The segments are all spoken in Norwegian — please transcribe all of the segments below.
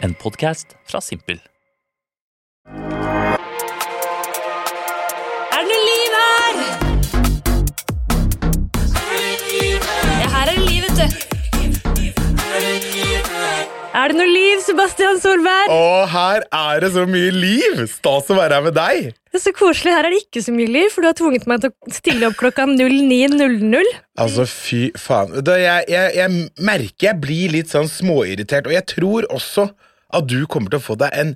En podkast fra Simpel. Er det noe liv her? Ja, her er det liv, vet du. Er det noe liv, Sebastian Solberg? Å, her er det så mye liv! Stas å være her med deg. Det er så koselig. Her er det ikke så mye liv, for du har tvunget meg til å stille opp klokka 09.00. Altså, fy faen. Da jeg, jeg, jeg merker jeg blir litt sånn småirritert, og jeg tror også at du kommer til å få deg en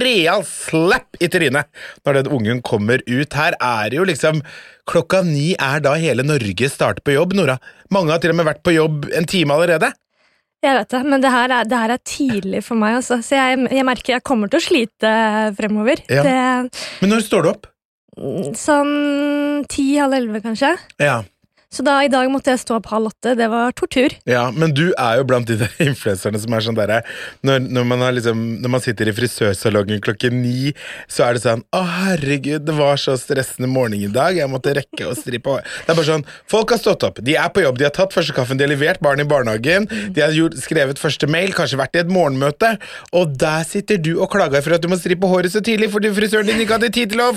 real slap i trynet når den ungen kommer ut. Her er det jo liksom Klokka ni er da hele Norge starter på jobb, Nora. Mange har til og med vært på jobb en time allerede. Jeg vet det, men det her er, det her er tidlig for meg, også. Så jeg, jeg merker jeg kommer til å slite fremover. Ja. Det, Men når står du opp? sånn ti-halv elleve, kanskje. Ja. Så da i dag måtte jeg stå opp halv åtte. Det var tortur. Ja, men du er jo blant de der influenserne som er sånn derre når, når, man liksom, når man sitter i frisørsalongen klokken ni, så er det sånn Å, herregud, det var så stressende morgen i dag. Jeg måtte rekke å strippe hår. Det er bare sånn Folk har stått opp. De er på jobb. De har tatt første kaffen, de har levert barn i barnehagen, de har gjort, skrevet første mail, kanskje vært i et morgenmøte, og der sitter du og klager for at du må strippe håret så tidlig fordi frisøren din ikke hadde tid til å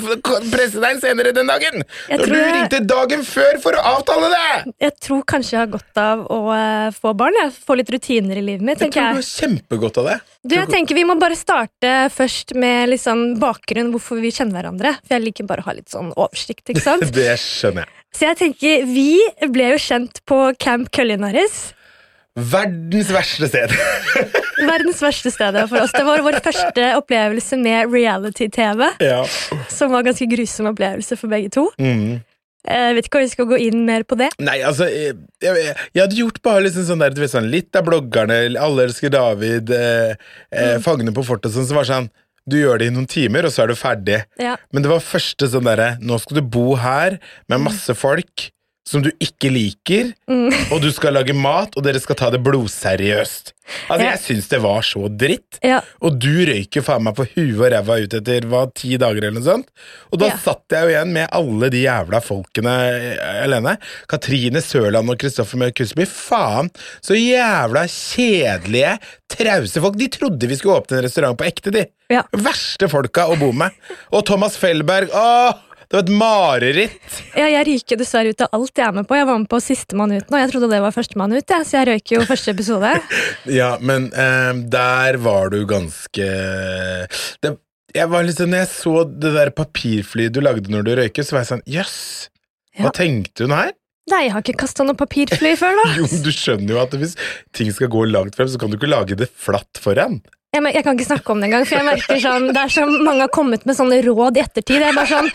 presse deg senere den dagen. Jeg Når du jeg- ringte dagen før for å avtale det! Jeg tror kanskje jeg har godt av å eh, få barn. Jeg. får litt rutiner i livet mitt. Jeg tror du har kjempegodt av det. Du, jeg tenker Vi må bare starte først med liksom bakgrunn, hvorfor vi kjenner hverandre. For jeg liker bare å ha litt sånn oversikt. ikke sant? Det skjønner jeg. Så jeg tenker, Vi ble jo kjent på Camp Culinaris. Verdens verste sted. Verdens verste sted for oss. Det var vår første opplevelse med reality-TV. ja. Som var en ganske grusom opplevelse for begge to. Mm. Jeg vet ikke om vi skal gå inn mer på det. Nei, altså jeg, jeg, jeg hadde gjort bare liksom sånn der, du vet, sånn, Litt av bloggerne, Alle elsker David, eh, eh, Fangene på fortet, sånn, som var sånn Du gjør det i noen timer, og så er du ferdig. Ja. Men det var første sånn derre Nå skal du bo her med masse folk som du ikke liker, og du skal lage mat, og dere skal ta det blodseriøst. Altså, Ja. Jeg syns det var så dritt. Ja. Og du røyker faen meg på huet og ræva ut etter hva, ti dager eller noe sånt. Og da Ja. satt jeg jo igjen med alle de jævla folkene alene. Katrine Sørland og Kristoffer Mørk Husby. Faen, så jævla kjedelige, trause folk. De trodde vi skulle åpne en restaurant på ekte, de. Verste folka å bo med. Og Thomas Fellberg. Åh, det var et mareritt. Ja, jeg ryker dessverre ut av alt jeg er med på. Jeg var med på Sistemann ut nå. Jeg trodde det var førstemann ut, ja, så jeg røyker jo første episode. Ja, men eh, der var du ganske det, jeg var liksom, Når jeg så det der papirflyet du lagde når du røyker, så var jeg sånn Jøss! Hva Ja. tenkte hun her? Nei, jeg har ikke kasta noe papirfly før, da. Jo, men Du skjønner jo at hvis ting skal gå langt frem, så kan du ikke lage det flatt foran. Jeg, jeg kan ikke snakke om det engang, for jeg merker sånn, det er så mange har kommet med sånne råd i ettertid. Jeg er bare sånn,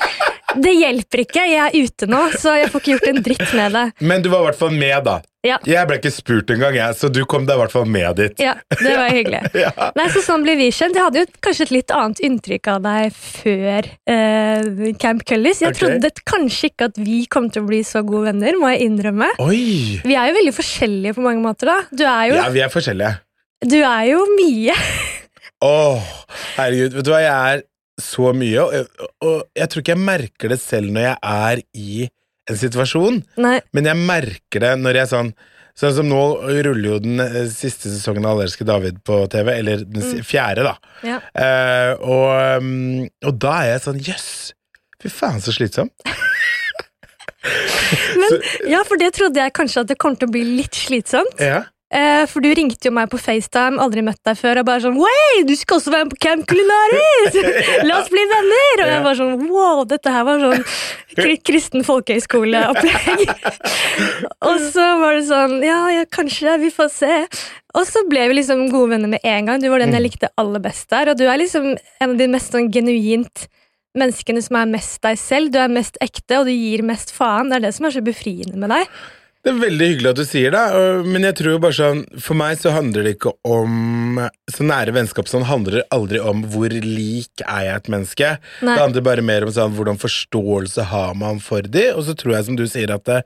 Det hjelper ikke, jeg er ute nå, så jeg får ikke gjort en dritt med det. Men du var i hvert fall med, da. Ja. Jeg ble ikke spurt engang, jeg, så du kom deg i hvert fall med dit. Ja, det var hyggelig. Ja. Nei, så Sånn ble vi kjent. Jeg hadde jo kanskje et litt annet inntrykk av deg før eh, Camp Cullis. Jeg okay. trodde kanskje ikke at vi kom til å bli så gode venner, må jeg innrømme. Oi! Vi er jo veldig forskjellige på mange måter, da. Du er jo, Ja, vi er forskjellige. Du er jo mye. Åh, herregud, vet du hva, jeg er så mye, og, og jeg tror ikke jeg merker det selv når jeg er i en situasjon, Nei, men jeg merker det når jeg er sånn Sånn som nå ruller jo den eh, siste sesongen av Allerske David på TV, eller den fjerde, da. ja. Uh, og, um, og da er jeg sånn Jøss! Fy faen, så slitsom. Men, ja, for det trodde jeg kanskje at det kom til å bli litt slitsomt. Ja. Eh, for du ringte jo meg på FaceTime, aldri møtt deg før, og bare sånn Wey, du skal også være med på Camp Culinaris! La oss bli venner! Og jeg var sånn Wow, dette her var sånn kri- kristen folkehøyskoleopplegg. og så var det sånn Ja, ja, kanskje. Vi får se. Og så ble vi liksom gode venner med en gang. Du var den jeg likte aller best der, og du er liksom en av de mest sånn genuint menneskene som er mest deg selv. Du er mest ekte, og du gir mest faen. Det er det som er så befriende med deg. Det er veldig hyggelig at du sier det, men jeg tror bare sånn For meg så handler det ikke om Så nære vennskap sånn handler aldri om hvor lik er jeg et menneske. Nei. Det handler bare mer om sånn hvordan forståelse har man for de, og så tror jeg som du sier at det,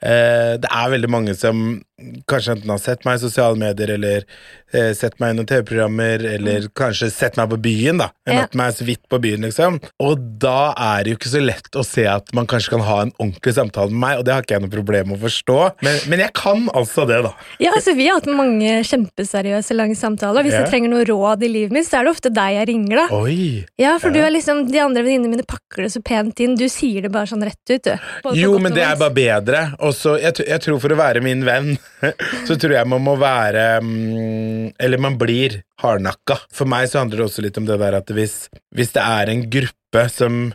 eh, det er veldig mange som kanskje enten har sett meg i sosiale medier, eller eh, sett meg i noen TV-programmer, eller kanskje sett meg på byen, da. Ja. Møtt meg så vidt på byen, liksom. Og da er det jo ikke så lett å se at man kanskje kan ha en ordentlig samtale med meg, og det har ikke jeg noe problem med å forstå. Men, men jeg kan altså det, da. Ja, altså Vi har hatt mange kjempeseriøse lange samtaler. Hvis Ja. jeg trenger noe råd i livet mitt, så er det ofte deg jeg ringer. da. Oi. Ja, for du er liksom, De andre venninnene mine pakker det så pent inn. Du sier det bare sånn rett ut. du. Både Jo, men det er bare bedre. Og så, jeg, jeg tror for å være min venn, så tror jeg man må være mm, Eller man blir hardnakka. For meg så handler det også litt om det der at hvis, hvis det er en gruppe som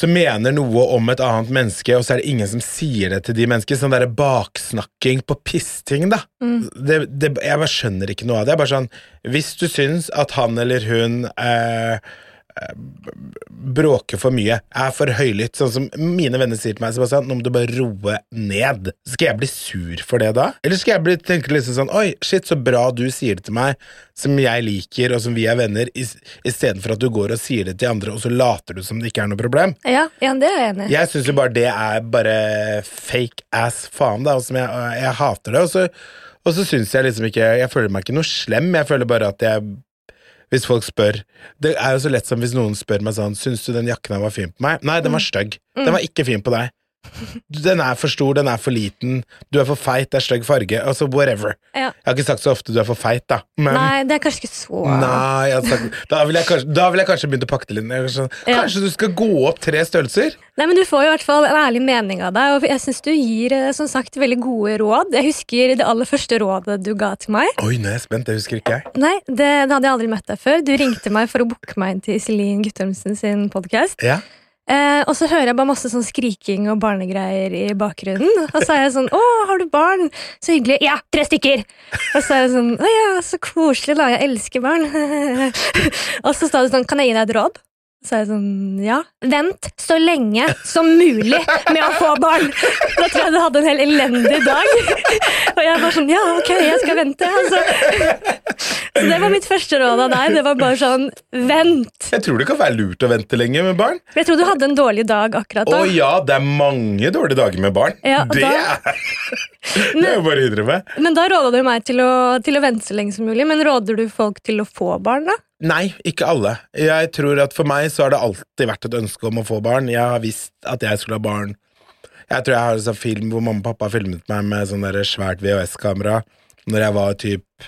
som mener noe om et annet menneske, og så er det ingen som sier det til de menneskene. Sånn derre baksnakking på pissting, da. Mm. Det, det, jeg bare skjønner ikke noe av det. Jeg bare sånn Hvis du syns at han eller hun eh, bråker for mye, er for høylytt, sånn som mine venner sier til meg, Sebastian, nå må du bare roe ned. Skal jeg bli sur for det da? Eller skal jeg bli, tenke liksom sånn, oi, shit, så bra du sier det til meg, som jeg liker, og som vi er venner, i, i stedet for at du går og sier det til andre, og så later du som det ikke er noe problem. Ja, ja, det er jeg enig. Jeg syns jo bare det er bare fake ass faen, da, og som jeg, jeg hater det. Og så, og så syns jeg liksom ikke Jeg føler meg ikke noe slem, jeg føler bare at jeg Hvis folk spør Det er jo så lett som hvis noen spør meg sånn Syns du den jakken her var fin på meg? Nei, den var stygg. Den var ikke fin på deg. Den er for stor, den er for liten, du er for feit, det er stygg farge. Altså whatever. Ja. Jeg har ikke sagt så ofte du er for feit, da. Men Nei, det er kanskje ikke så Nei, sagt, da ville jeg, kanskje- vil jeg kanskje begynt å pakke det litt. Sånn, Ja. Kanskje du skal gå opp tre størrelser? Nei, men Du får i hvert fall en ærlig mening av deg, og jeg syns du gir eh, som sagt veldig gode råd. Jeg husker det aller første rådet du ga til meg. Oi, nå er jeg spent. Det husker ikke jeg. Nei, det, da hadde jeg aldri møtt deg før. Du ringte meg for å booke meg inn til Iselin Guttormsen sin podkast. Ja. Eh, og så hører jeg bare masse sånn skriking og barnegreier i bakgrunnen. Og så er jeg sånn 'Å, har du barn?' Så hyggelig. 'Ja, tre stykker!' Og så er jeg sånn 'Å ja, så koselig, da. Jeg elsker barn'. og så sa du sånn 'Kan jeg gi deg et råd?' Så er jeg sånn Ja. Vent så lenge som mulig med å få barn! Da tror jeg du hadde en helt elendig dag. Og jeg var sånn Ja, ok, jeg skal vente. Altså. Så det var mitt første råd av deg. Det var bare sånn Vent! Jeg tror det kan være lurt å vente lenge med barn. Jeg tror du hadde en dårlig dag akkurat Å ja, det er mange dårlige dager med barn. Ja, det, da- det er jo bare å innrømme. Men da råda du meg til å, til å vente så lenge som mulig. Men råder du folk til å få barn, da? Nei, ikke alle. Jeg tror at For meg så har det alltid vært et ønske om å få barn. Jeg har visst at jeg skulle ha barn. Jeg tror jeg har en sånn film hvor mamma og pappa filmet meg med sånn der svært VHS-kamera Når jeg var typ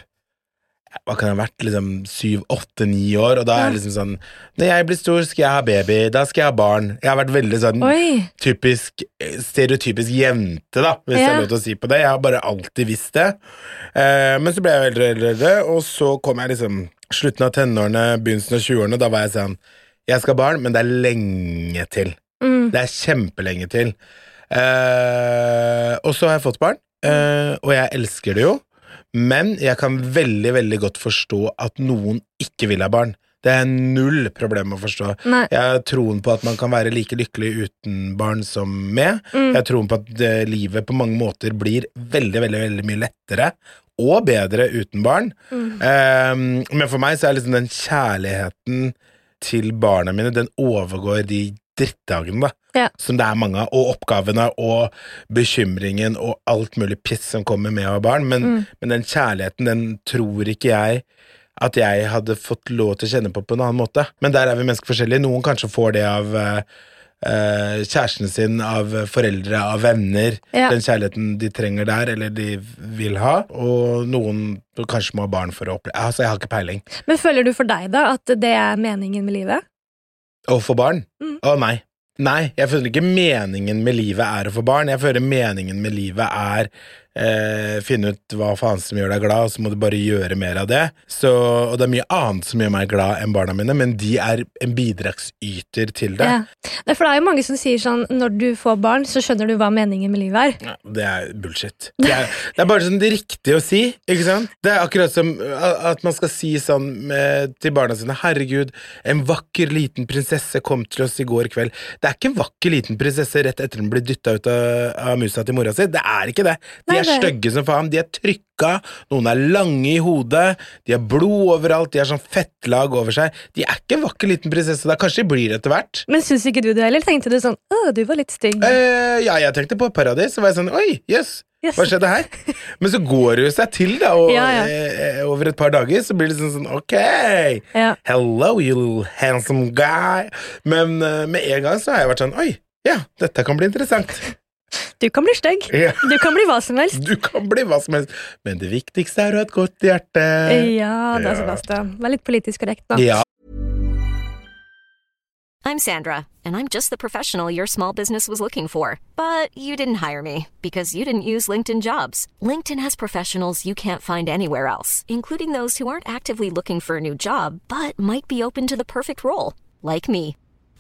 Hva kan jeg ha vært? Liksom syv, åtte, ni år. Og da er det liksom sånn Når jeg blir stor, skal jeg ha baby. Da skal jeg ha barn. Jeg har vært veldig sånn Oi! typisk stereotypisk jente, da, hvis Ja. er lov til å si på det. Jeg har bare alltid visst det. Eh, men så ble jeg eldre og eldre, og så kom jeg liksom slutten av tenårene, begynnelsen av 20-årene. Da var jeg sånn Jeg skal ha barn, men det er lenge til. Mm. Det er kjempelenge til. Eh, og så har jeg fått barn, eh, og jeg elsker det jo. Men jeg kan veldig, veldig godt forstå at noen ikke vil ha barn. Det er null problem å forstå. Nei. Jeg har troen på at man kan være like lykkelig uten barn som med. Mm. Jeg har troen på at eh, livet på mange måter blir veldig, veldig, veldig mye lettere og bedre uten barn. Mm. Um, men for meg så er liksom den kjærligheten til barna mine, den overgår de drittdagene, da. Ja. Som det er mange av. Og oppgavene og bekymringen og alt mulig piss som kommer med å ha barn. Men, Mm. men den kjærligheten, den tror ikke jeg at jeg hadde fått lov til å kjenne på på en annen måte. Men der er vi mennesker forskjellige. Noen kanskje får det av eh, eh, kjæresten sin, av foreldre, av venner. Ja. Den kjærligheten de trenger der, eller de vil ha. Og noen kanskje må ha barn for å oppleve Altså, jeg har ikke peiling. Men føler du for deg, da, at det er meningen med livet? Å få barn? Mm. Å nei. Nei, jeg føler ikke meningen med livet er å få barn. Jeg føler meningen med livet er eh, finne ut hva faen som gjør deg glad, og så må du bare gjøre mer av det. Så, og det er mye annet som gjør meg glad enn barna mine, men de er en bidragsyter til det. Ja. Det for det er jo mange som sier sånn når du får barn, så skjønner du hva meningen med livet er. Ja, Det er bullshit. Det er, det er bare sånn det riktige å si, ikke sant? Det er akkurat som at man skal si sånn med, til barna sine Herregud, en vakker liten prinsesse kom til oss i går kveld. Det er ikke en vakker liten prinsesse rett etter den blir dytta ut av, av musa til mora si. Det er ikke det. De Nei, er stygge som faen. De er trykka, noen er lange i hodet, de har blod overalt, de har sånn fettlag over seg. De er ikke en vakker liten prinsesse. Da kanskje de blir etter hvert. Men syns ikke du det heller? Tenkte du sånn 'Å, du var litt stygg'? Eh, ja, jeg tenkte på Paradis, så var jeg sånn Oi, jøss. Yes. Yes. Hva skjedde her? Men så går det jo seg til, da, og Ja, ja. eh, over et par dager så blir det sånn sånn Ok, Ja. hello, you little handsome guy. Men eh, med en gang så har jeg vært sånn Oi, ja, dette kan bli interessant. Du kan bli stygg. Ja. Du kan bli hva som helst. Du kan bli hva som helst, men det viktigste er å ha et godt hjerte. Ja, det er Ja. Sebastian. Vær litt politisk korrekt nå. Ja, I'm Sandra, and I'm just the professional your small business was looking for. But you didn't hire me because you didn't use LinkedIn jobs. LinkedIn has professionals you can't find anywhere else, including those who aren't actively looking for a new job but might be open to the perfect role, like me.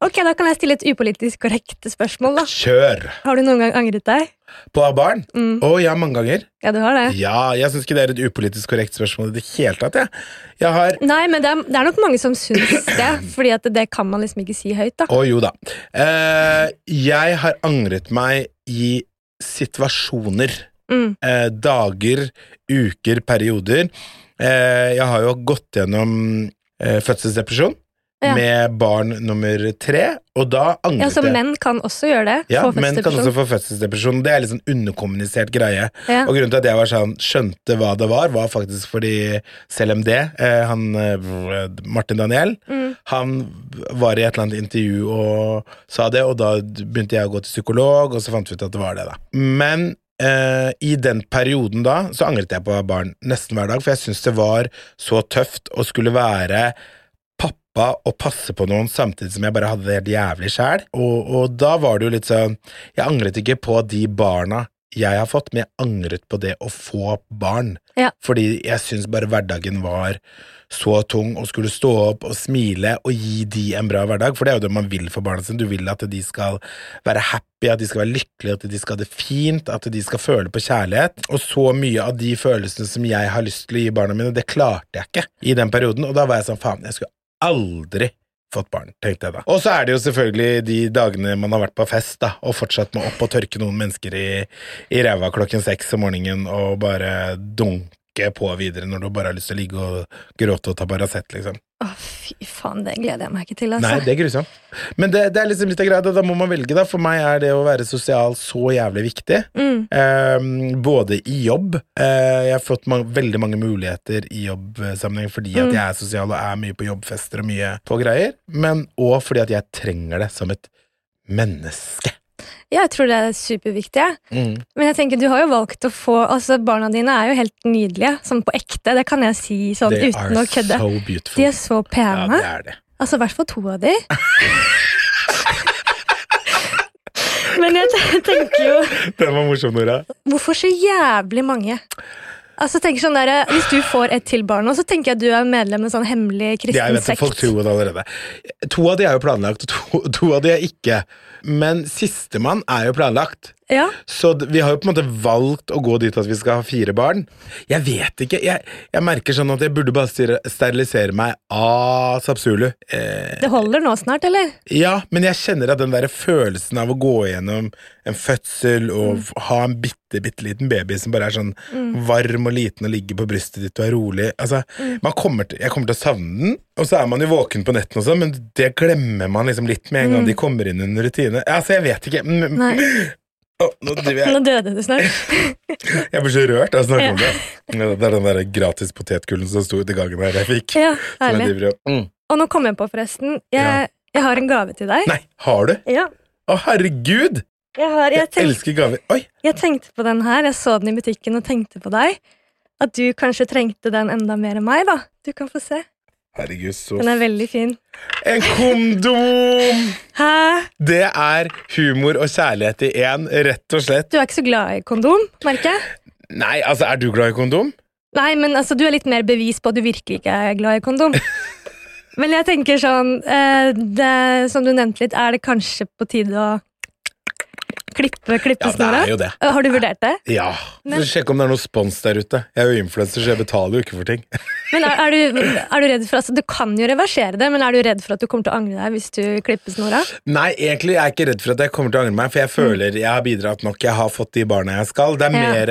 Ok, Da kan jeg stille et upolitisk korrekt spørsmål. da. kjør! Har du noen gang angret deg? På å ha barn? Å ja, mange ganger. Ja, du har det. Ja, jeg syns ikke det er et upolitisk korrekt spørsmål i det hele tatt. Jeg, jeg har Nei, men det er, det er nok mange som syns det, fordi at det kan man liksom ikke si høyt. da. Å jo da. Eh, jeg har angret meg i situasjoner. Mm. Eh, dager, uker, perioder. Eh, jeg har jo gått gjennom eh, fødselsdepresjon Ja. med barn nummer tre, og da angret Ja, så jeg. Menn kan også gjøre det. Ja, menn kan også få fødselsdepresjon. Det er litt sånn underkommunisert greie. Ja. Og grunnen til at jeg var sånn, skjønte hva det var, var faktisk fordi CLMD, eh, han eh, Martin Daniel, Mm. han var i et eller annet intervju og sa det, og da begynte jeg å gå til psykolog, og så fant vi ut at det var det, da. Men Uh, i den perioden da, så angret jeg på å ha barn nesten hver dag, for jeg syntes det var så tøft å skulle være pappa og passe på noen samtidig som jeg bare hadde det helt jævlig sjæl. Og, og da var det jo litt sånn Jeg angret ikke på de barna jeg har fått, men jeg angret på det å få barn. Ja. Fordi jeg syns bare hverdagen var så tung, og skulle stå opp og smile og gi de en bra hverdag, for det er jo det man vil for barna sine. Du vil at de skal være happy, at de skal være lykkelige, at de skal ha det fint, at de skal føle på kjærlighet. Og så mye av de følelsene som jeg har lyst til å gi barna mine, det klarte jeg ikke i den perioden, og da var jeg sånn faen, jeg skulle aldri fått barn, tenkte jeg da. Og så er det jo selvfølgelig de dagene man har vært på fest, da, og fortsatt må opp og tørke noen mennesker i, i ræva klokken seks om morgenen og bare dunke på videre når du bare har lyst til å ligge og gråte og ta Paracet, liksom. Å, fy faen, det gleder jeg meg ikke til, altså. Nei, det er grusomt. Men det, det er liksom litt av greia, da, må man velge, da. For meg er det å være sosial så jævlig viktig. Mm. Eh, både i jobb eh, Jeg har fått ma veldig mange muligheter i jobbsammenheng fordi at Mm. jeg er sosial og er mye på jobbfester og mye på greier, men òg fordi at jeg trenger det som et menneske. Ja, jeg tror det er superviktig. Mm. Men jeg tenker, du har jo valgt å få Altså, Barna dine er jo helt nydelige, sånn på ekte. Det kan jeg si sånn They uten å kødde. so. De er så ja, pene. det er det. Altså, i hvert fall to av de. Men jeg tenker jo Den var morsom, Nora. Hvorfor så jævlig mange? Altså, tenk sånn der, Hvis du får et til barn, nå, så tenker jeg at du er medlem i en sånn hemmelig Jeg kristen vet at Folk tror det allerede. To av de er jo planlagt, og to, to av de er ikke. Men sistemann er jo planlagt. Ja. Så vi har jo på en måte valgt å gå dit at vi skal ha fire barn. Jeg vet ikke. Jeg, jeg merker sånn at jeg burde bare sterilisere meg av Sapsulu. Eh, Det holder nå snart, eller? ja, men jeg kjenner at den der følelsen av å gå gjennom en fødsel og mm. ha en bitte, bitte liten baby som bare er sånn varm og liten og ligger på brystet ditt og er rolig altså, man kommer til, Jeg kommer til å savne den, og så er man jo våken på netten og sånn, men det glemmer man liksom litt med en gang de kommer inn i en rutine. Altså, jeg vet ikke. Mm, Nei. Å, nå Nå døde du snart. Jeg blir så rørt av å snakke Ja. om det. Det er den der gratis potetgullen som sto ute i gangen her jeg fikk. Ja, herlig. mm. Og nå kom jeg på, forresten. Jeg, Ja. jeg har en gave til deg. Nei, har du? Ja. Å, herregud! Jeg, har, jeg, Jeg elsker gaver. Oi! jeg tenkte på den her. Jeg så den i butikken og tenkte på deg. At du kanskje trengte den enda mer enn meg, da. Du kan få se. Herregud, så Den er veldig fin. En kondom! Hæ? Det er humor og kjærlighet i én, rett og slett. Du er ikke så glad i kondom, merker jeg. Nei, altså, er du glad i kondom? Nei, men altså, du er litt mer bevis på at du virkelig ikke er glad i kondom. Men jeg tenker sånn eh, det, Som du nevnte litt, er det kanskje på tide å klippe Ja, det er jo det. Eh, Har du vurdert det? Ja. Men-. Sjekk om det er noe spons der ute. Jeg er jo influenser, så jeg betaler jo ikke for ting. Men er, er, du, er du redd for altså, Du kan jo reversere det, men er du redd for at du kommer til å angre deg hvis du klipper snora? Nei, egentlig er jeg ikke redd for at jeg kommer til å angre meg, for jeg føler jeg har bidratt nok. Jeg har fått de barna jeg skal. Det er Ja. mer,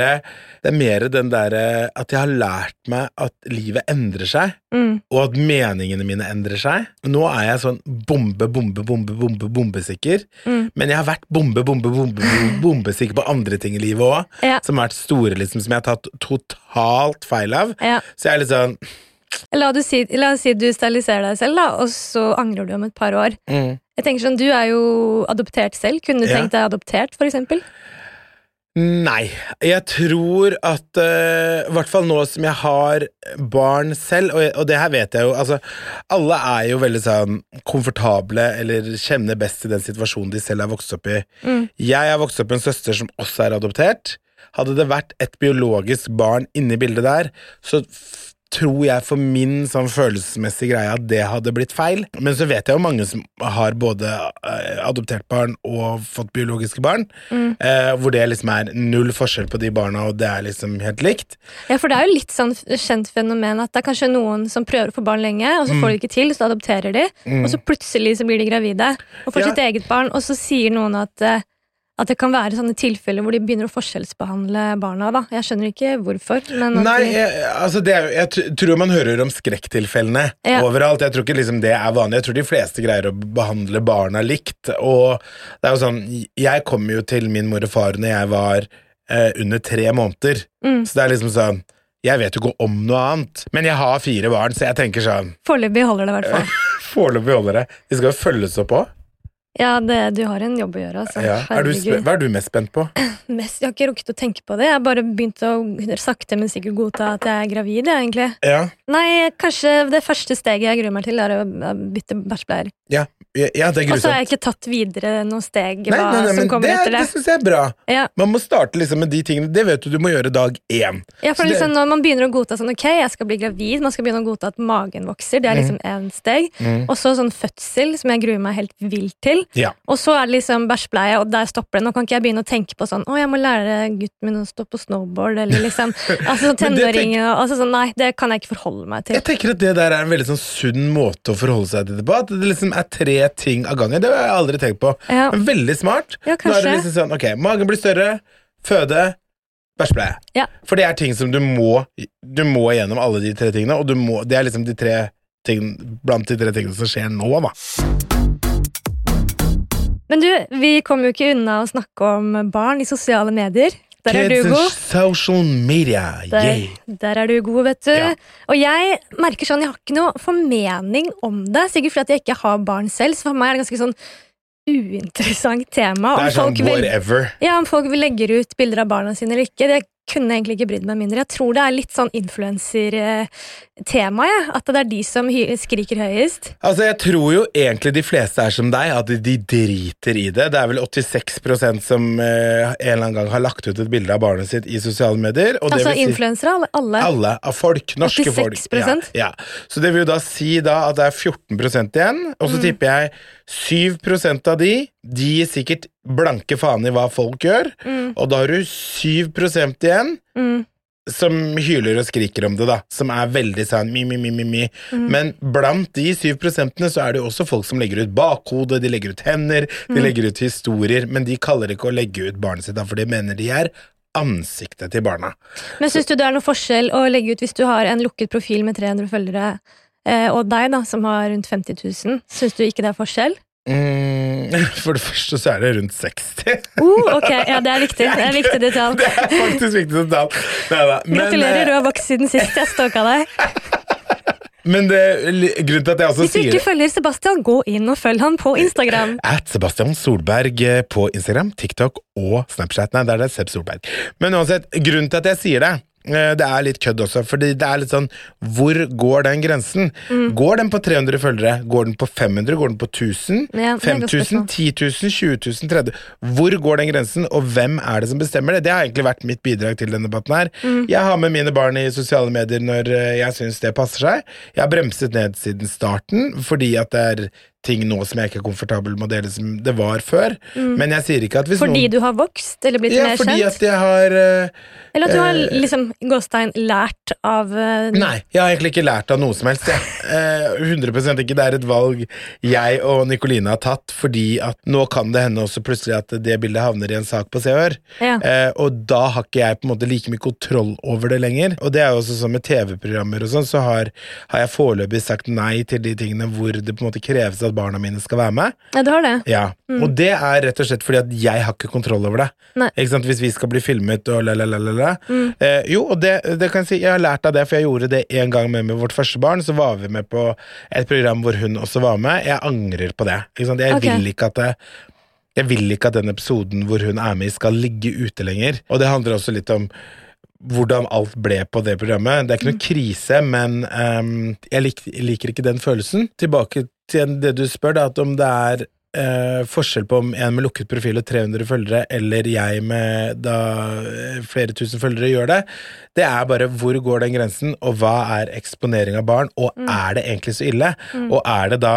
det er mer den derre at jeg har lært meg at livet endrer seg, Mm. og at meningene mine endrer seg. Nå er jeg sånn bombe, bombe, bombe, bombe, bombesikker, Mm. men jeg har vært bombe, bombe, bombe, bombe bombesikker på andre ting i livet òg, Ja. som har vært store, liksom, som jeg har tatt totalt feil av. Ja. Så jeg er litt sånn La, oss si, si du steriliserer deg selv, da, og så angrer du om et par år. mm. Jeg tenker sånn, Du er jo adoptert selv. Kunne du Ja. tenkt deg adoptert, for eksempel? Nei, jeg tror at I uh, hvert fall nå som jeg har barn selv, og, og det her vet jeg jo altså, Alle er jo veldig sånn komfortable eller kjenner best i den situasjonen de selv er vokst opp i. Mm. Jeg har vokst opp med en søster som også er adoptert. Hadde det vært et biologisk barn inni bildet der, så tror jeg for min sånn følelsesmessige greie at det hadde blitt feil. Men så vet jeg jo mange som har både eh, adoptert barn og fått biologiske barn, Mm. eh, hvor det liksom er null forskjell på de barna, og det er liksom helt likt. Ja, for det er jo litt sånn kjent fenomen at det er kanskje noen som prøver å få barn lenge, og så får de ikke til, så adopterer de, og så plutselig så blir de gravide og får Ja. sitt eget barn, og så sier noen at, eh, at det kan være sånne tilfeller hvor de begynner å forskjellsbehandle barna. da. Jeg skjønner ikke hvorfor. Men Nei, jeg, altså det jeg tror man hører om skrekktilfellene Ja. overalt. Jeg tror ikke liksom det er vanlig. Jeg tror de fleste greier å behandle barna likt. Og det er jo sånn, jeg kom jo til min mor og far når jeg var eh, under tre måneder. Mm. Så det er liksom sånn Jeg vet jo ikke om noe annet. Men jeg har fire barn, så jeg tenker sånn Foreløpig holder det i hvert fall. Foreløpig holder det. De skal jo følges opp òg. Ja, det, du har en jobb å gjøre, altså. Ja. Er du hva er du mest spent på? Mest, jeg har ikke rukket å tenke på det. Jeg har bare begynt å sakte, men sikkert godta at jeg er gravid, jeg, egentlig. Ja, Nei, kanskje det første steget jeg gruer meg til, er å bytte bæsjbleier. ja, ja det er Og så har jeg ikke tatt videre noen steg Nei, nei, nei, som kommer det, etter det det. syns jeg er bra. Ja, Man må starte liksom med de tingene. Det vet du du må gjøre dag én. ja for liksom, det- Når man begynner å godta sånn, ok, jeg skal bli gravid, man skal begynne å godta at magen vokser, det er liksom én steg. Mm. Og så sånn fødsel, som jeg gruer meg helt vilt til. Ja. Og så er det liksom bæsjbleie, og der stopper det. Nå kan ikke jeg begynne å tenke på sånn, å, jeg må lære gutten min å stå på snowboard, eller liksom altså, tenåringer og altså, sånn, Nei, det kan jeg ikke forholde meg til. Jeg tenker at det der er en veldig sånn sunn måte å forholde seg til det på. At det liksom er tre ting av gangen. Det har jeg aldri tenkt på. Ja. Men veldig smart. Ja, Nå er det liksom sånn, ok, magen blir større, føde, bæsjbleie. Ja. For det er ting som du må Du må gjennom alle de tre tingene, og du må, det er liksom de tre ting, blant de tre tingene som skjer nå, da. Men du, vi kommer jo ikke unna å snakke om barn i sosiale medier. Der er du god. social media. Der, der er du god, vet du. Ja. Og jeg merker sånn, jeg har ikke noe formening om det. Sikkert fordi jeg ikke har barn selv, så for meg er det ganske sånn uinteressant tema. Om sånn folk, vil, ja, om folk vil legger ut bilder av barna sine eller ikke. Det kunne jeg egentlig ikke brydd meg mindre. Jeg tror det er litt sånn influenser-tema, jeg. At det er de som skriker høyest. Altså, Jeg tror jo egentlig de fleste er som deg, at de, driter i det. Det er vel 86% som eh, en eller annen gang har lagt ut et bilde av barnet sitt i sosiale medier. Og Altså si- influensere, alle. alle. Alle av folk. Norske folk. 86%? Ja, ja. Så det vil jo da si da at det er 14% igjen, og så Mm. tipper jeg 7% av de De gir sikkert blanke faen i hva folk gjør, og da har du 7% igjen som hyler og skriker om det, da. Som er veldig sånn mi, mi, mi, mi, mi. Men blant de 7 prosentene så er det jo også folk som legger ut bakhode, de legger ut hender, de legger ut historier, men de kaller det ikke å legge ut barnet sitt, da, for de mener de er ansiktet til barna. Men syns du det er noe forskjell å legge ut hvis du har en lukket profil med 300 følgere, eh, og deg, da, som har rundt 50 000? Syns du ikke det er forskjell? Mm, for det første så er det rundt 60. Uh, ok, ja, det er viktig. Det er viktig detalj. Det er faktisk viktig detalj. Nei, Neida, men, Gratulerer, du eh, har vokst siden sist jeg stalka deg. Men det, grunnen til at jeg også Hvis du sier ikke følger Sebastian, gå inn og følg han på Instagram. At Sebastian Solberg eh, på Instagram, TikTok og Snapchat. Nei, der er det Seb Solberg. Men uansett, grunnen til at jeg sier det det er litt kødd også, fordi det er litt sånn Hvor går den grensen? Mm. Går den på 300 følgere? Går den på 500? Går den på 1000? Ja, det er et godt 5000? 10 000? 20 000? 30 Hvor går den grensen, og hvem er det som bestemmer det? Det har egentlig vært mitt bidrag til denne debatten her. Mm. Jeg har med mine barn i sosiale medier når eh, jeg syns det passer seg. Jeg har bremset ned siden starten, fordi at det er ting nå som jeg ikke er komfortabel med å dele som det var før. Men jeg sier ikke at hvis Mm. Fordi noen du har vokst eller blitt ja, mer fordi kjent? at jeg har uh, Eller at du har eh, liksom gåstein lært av uh, Nei, jeg har egentlig ikke lært av noe som helst. Jeg. Uh, 100 ikke. Det er et valg jeg og Nikoline har tatt, fordi at nå kan det hende også plutselig at det bildet havner i en sak på Se og Hør. Ja. Og da har ikke jeg på en måte like mye kontroll over det lenger. Og det er jo også sånn med TV-programmer og sånn, så har, har jeg foreløpig sagt nei til de tingene hvor det på en måte kreves at barna mine skal være med. Ja, du har det. Ja, Og det er rett og slett fordi at jeg har ikke kontroll over det. Nei. Ikke sant? Hvis vi skal bli filmet og la, la, la, la, Mm. Eh, jo, og det, det kan jeg si, jeg har lært av det, for jeg gjorde det en gang med, med vårt første barn. Så var vi med på et program hvor hun også var med. Jeg angrer på det. Ikke sant? Jeg okay. vil ikke at det jeg vil ikke at den episoden hvor hun er med skal ligge ute lenger. Og det handler også litt om hvordan alt ble på det programmet. Det er ikke noe krise, men um, jeg lik, liker ikke den følelsen. Tilbake til det du spør, da, at om det er eh, forskjell på om en med lukket profil og 300 følgere, eller jeg med da eh, flere tusen følgere gjør det. Det er bare hvor går den grensen, og hva er eksponering av barn, og er det egentlig så ille? Og er det da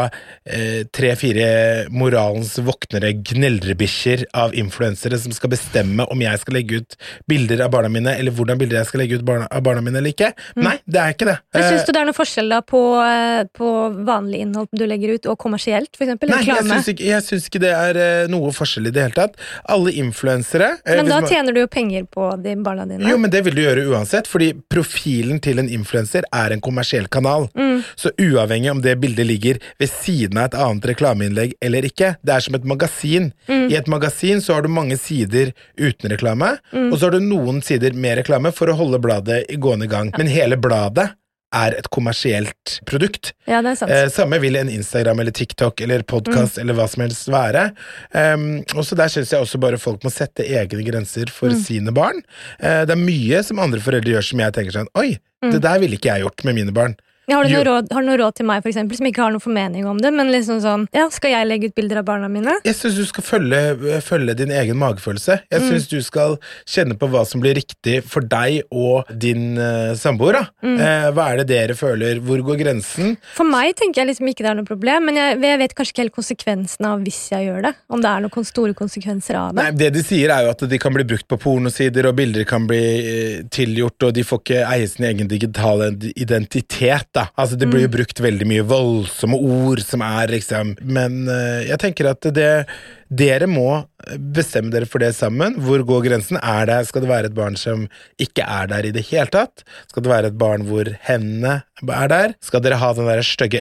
eh, tre-fire moralens våknere gneldrebikkjer av influensere som skal bestemme om jeg skal legge ut bilder av barna mine, eller hvordan bilder jeg skal legge ut barna, av barna mine eller ikke? Nei, det er ikke det. Men Eh, Syns du det er noen forskjell da på, eh, på vanlig innhold du legger ut, og kommersielt, for eksempel? Nei, jeg Reklame? syns ikke, jeg syns ikke det er eh, noe forskjell i det hele tatt. Alle influensere eh, Men da man- tjener du jo penger på de barna dine. Jo, men det vil du gjøre uansett, fordi profilen til en influenser er en kommersiell kanal. Mm. Så uavhengig om det bildet ligger ved siden av et annet reklameinnlegg eller ikke, det er som et magasin. Mm. I et magasin så har du mange sider uten reklame, Mm. og så har du noen sider med reklame for å holde bladet i gående i gang. Men hele bladet er et kommersielt produkt. Ja, det er sant. Eh, samme vil en Instagram eller TikTok eller podkast eller hva som helst være. Um, også der syns jeg også bare folk må sette egne grenser for sine barn. Eh, det er mye som andre foreldre gjør som jeg tenker sånn Oi, det der ville ikke jeg gjort med mine barn. Har, du råd, har du noe råd til meg, for eksempel, som ikke har noen formening om det? Men liksom sånn, ja, Skal jeg legge ut bilder av barna mine? Jeg syns du skal følge, følge din egen magefølelse. Jeg Mm. syns du skal kjenne på hva som blir riktig for deg og din uh, samboer. Mm. Eh, hva er det dere føler? Hvor går grensen? For meg tenker jeg liksom ikke det er noe problem, men jeg, jeg vet kanskje ikke helt konsekvensene av hvis jeg gjør det. Om det er noen store konsekvenser av det. Nei, Det de sier, er jo at de kan bli brukt på pornosider, og bilder kan bli eh, tilgjort, og de får ikke eie sin egen digitale identitet. Da. Altså, Det blir jo brukt veldig mye voldsomme ord som er liksom Men eh, jeg tenker at det dere må bestemme dere for det sammen. Hvor går grensen? Er det, Skal det være et barn som ikke er der i det hele tatt? Skal det være et barn hvor hendene er der? Skal dere ha den der stygge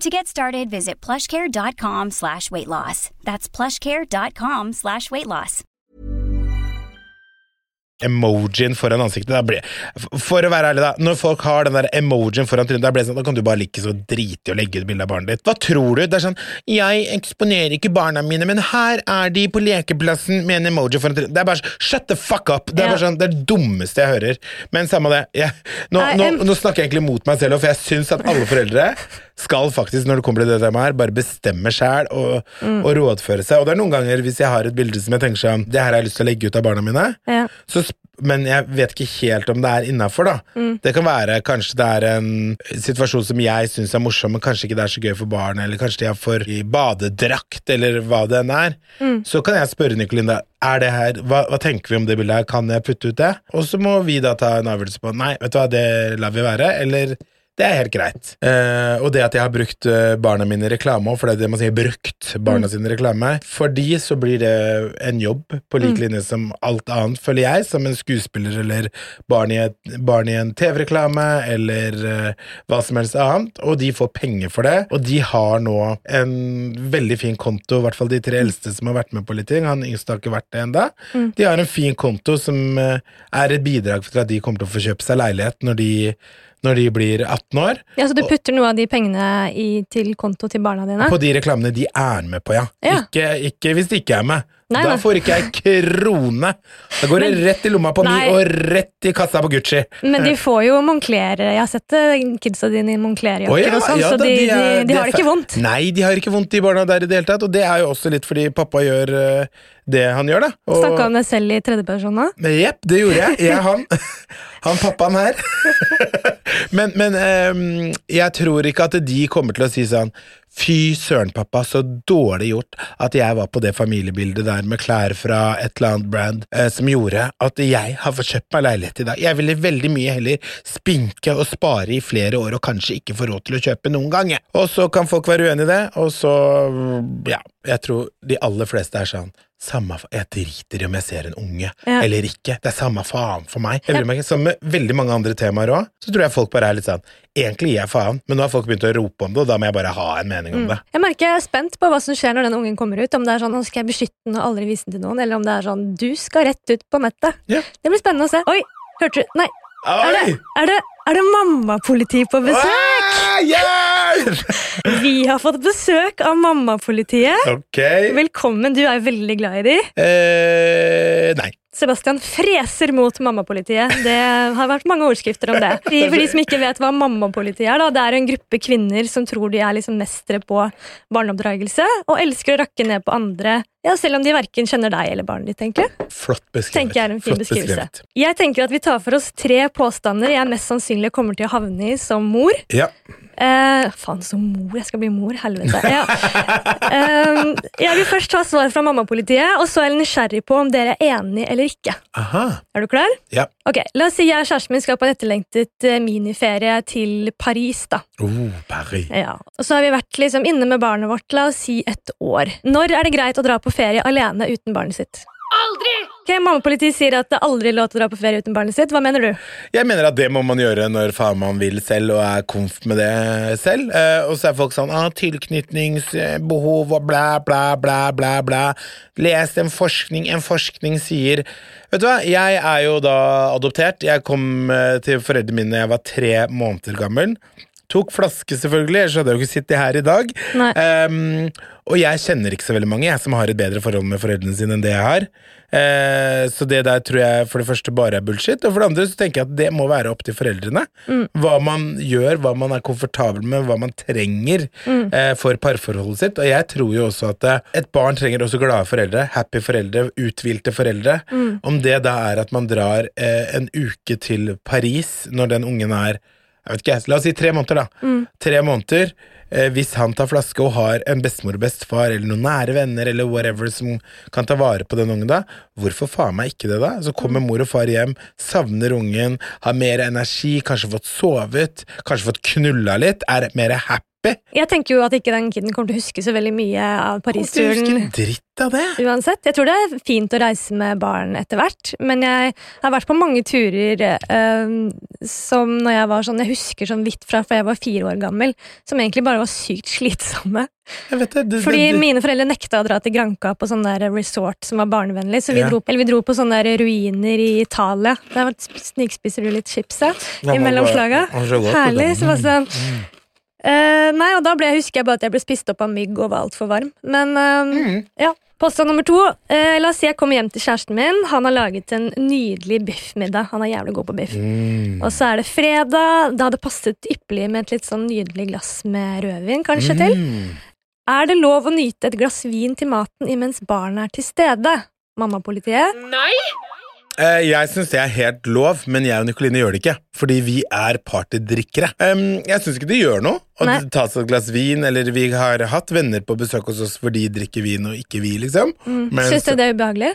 To get started, visit plushcare.com slash weight loss. That's plushcare.com slash weight loss. emojien foran ansiktet. Da blir, for å være ærlig, da. Når folk har den der emojien foran trynet, da, blir sånn, da kan du bare like så drite i å legge ut bilde av barnet ditt. Hva tror du? Det er sånn Jeg eksponerer ikke barna mine, men her er de på lekeplassen med en emoji foran trynet. Det er bare sånn Shut the fuck up! Det er Ja. bare sånn, det er det dummeste jeg hører. Men samme det. Jeg, nå, nå, nå snakker jeg egentlig mot meg selv, for jeg syns at alle foreldre skal faktisk, når det kommer til det temaet her, bare bestemme sjæl og, Mm. og rådføre seg. Og det er noen ganger, hvis jeg har et bilde som jeg tenker sånn Det her har jeg lyst til å legge ut av barna mine. Ja. Så, men jeg vet ikke helt om det er innafor, da. Mm. Det kan være kanskje det er en situasjon som jeg syns er morsom, men kanskje ikke det er så gøy for barn, eller kanskje de er for i badedrakt, eller hva det enn er. Mm. Så kan jeg spørre Nikolinda er det her, hva, hva tenker vi om det bildet her, kan jeg putte ut det? Og så må vi da ta en avgjørelse på nei, vet du hva, det lar vi være, eller det er helt greit. Eh, og det at jeg har brukt eh, barna mine i reklame òg, for det er det man sier brukt barna sine i reklame, for de så blir det en jobb på lik linje som alt annet, føler jeg, som en skuespiller eller barn i, et, barn i en TV-reklame eller eh, hva som helst annet, og de får penger for det, og de har nå en veldig fin konto, i hvert fall de tre eldste som har vært med på litt ting, han yngste har ikke vært det enda. De har en fin konto som eh, er et bidrag for at de kommer til å få kjøpe seg leilighet når de når de blir 18 år. Ja, Så du putter noe av de pengene i, til konto til barna dine? På de reklamene de er med på, ja. Ja. Ikke, ikke hvis de ikke er med. Nei, da får ikke jeg krone! Da går det rett i lomma på Nei. og rett i kassa på Gucci. Men de får jo Moncler Jeg har sett eh, kidsa dine i Moncler-jakker oh, ja, og sånn, ja så de, de, er- de, de har det ikke vondt. Nei, de har ikke vondt, de barna der i det hele tatt. Og det er jo også litt fordi pappa gjør uh, det han gjør, da. Og- Snakka om deg selv i tredjeperson nå. Jepp, det gjorde jeg. Jeg, han, han pappaen her. men men um, jeg tror ikke at de kommer til å si sånn Fy søren, pappa, så dårlig gjort at jeg var på det familiebildet der med klær fra et eller annet brand eh, som gjorde at jeg har fått kjøpt meg leilighet i dag. Jeg ville veldig mye heller spinke og spare i flere år og kanskje ikke få råd til å kjøpe noen gang. Og så kan folk være uenig i det, og så Ja, jeg tror de aller fleste er sånn samme, Jeg driter i om jeg ser en unge Ja. eller ikke. Det er samme faen for meg. Jeg bryr meg ikke. Som med veldig mange andre temaer òg, så tror jeg folk bare er litt sånn Egentlig gir jeg faen, men nå har folk begynt å rope om det, og da må jeg bare ha en mening om det. Jeg merker jeg er spent på hva som skjer når den ungen kommer ut. Om det er sånn, nå skal jeg beskytte den og aldri vise den til noen, eller om det er sånn, du skal rett ut på nettet. Ja. Det blir spennende å se. Oi, hørte du Nei, er det, er det, er det mammapoliti på besøk? Ah, hjelp! Vi har fått besøk av mammapolitiet. Ok. Velkommen, du er veldig glad i dem. Eh, nei. Sebastian freser mot mammapolitiet. Det har vært mange overskrifter om det. For for de som ikke vet hva mammapolitiet er, da, det er en gruppe kvinner som tror de er liksom mestere på barneoppdragelse, og elsker å rakke ned på andre, ja, selv om de verken kjenner deg eller barnet ditt, egentlig. Flott beskrevet. tenker jeg er en fin Flott beskrivelse. beskrevet. Jeg tenker at vi tar for oss tre påstander jeg mest sannsynlig kommer til å havne i som mor. Ja. Eh, faen, som mor. Jeg skal bli mor. Helvete. Ja. Eh, jeg vil først ta svar fra mammapolitiet, og så er jeg nysgjerrig på om dere er enige eller ikke. Aha. Er du klar? Ja. Ok, La oss si jeg og kjæresten min skal på en etterlengtet eh, miniferie til Paris. da. Oh, Paris. Ja. Og så har vi vært liksom inne med barnet vårt la oss si et år. Når er det greit å dra på ferie alene uten barnet sitt? Aldri! Ok, Mammapolitiet sier at det aldri er lov til å dra på ferie uten barnet sitt. Hva mener du? Jeg mener at det må man gjøre når faen man vil selv og er komf med det selv. Eh, og så er folk sånn ah, 'tilknytningsbehov' og blæ, blæ, blæ, blæ, blæ. Les en forskning. En forskning sier Vet du hva, jeg er jo da adoptert. Jeg kom eh, til foreldrene mine da jeg var tre måneder gammel. Tok flaske, selvfølgelig, ellers hadde jeg jo ikke sittet her i dag. Ehm, og jeg kjenner ikke så veldig mange jeg som har et bedre forhold med foreldrene sine enn det jeg har. Uh, så det der tror jeg for det første bare er bullshit, og for det andre så tenker jeg at det må være opp til foreldrene. Hva man gjør, hva man er komfortabel med, hva man trenger eh, for parforholdet sitt. Og jeg tror jo også at eh, et barn trenger også glade foreldre, happy foreldre, uthvilte foreldre. Om det da er at man drar uh, en uke til Paris når den ungen er jeg vet ikke, La oss si tre måneder, da. Tre måneder. Eh, hvis han tar flaske og har en bestemor og bestefar eller noen nære venner eller whatever som kan ta vare på den ungen da, hvorfor faen meg ikke det, da? Så kommer mor og far hjem, savner ungen, har mer energi, kanskje fått sovet, kanskje fått knulla litt, er mer happy. Jeg tenker jo at ikke den kiden kommer til å huske så veldig mye av Paris-turen dritt av det. uansett. Jeg tror det er fint å reise med barn etter hvert, men jeg har vært på mange turer øh, som når jeg var sånn Jeg husker sånn vidt fra fra jeg var fire år gammel, som egentlig bare var sykt slitsomme. Det, det, Fordi det, det. mine foreldre nekta å dra til Granca på sånn der resort som var barnevennlig, så vi, Ja. dro, eller vi dro på sånne der ruiner i Italia. Der snikspiser du litt chips ja, Ja, i men mellomslaga. det var så godt, Herlig. Så var sånn mm. uh, nei, og da ble, husker jeg bare at jeg ble spist opp av mygg og var altfor varm. Men eh, Mm. ja. Påstand nummer to. Eh, la oss si jeg kommer hjem til kjæresten min. Han har laget en nydelig biffmiddag. Han er jævlig god på biff. Mm. Og så er det fredag. Det hadde passet ypperlig med et litt sånn nydelig glass med rødvin, kanskje til. Er det lov å nyte et glass vin til maten imens barnet er til stede? Mammapolitiet? Nei! jeg syns det er helt lov, men jeg og Nikoline gjør det ikke. Fordi vi er partydrikkere. Jeg syns ikke det gjør noe å ta seg et glass vin, eller vi har hatt venner på besøk hos oss hvor de drikker vin og ikke vi, liksom. Mm. Syns du det er ubehagelig?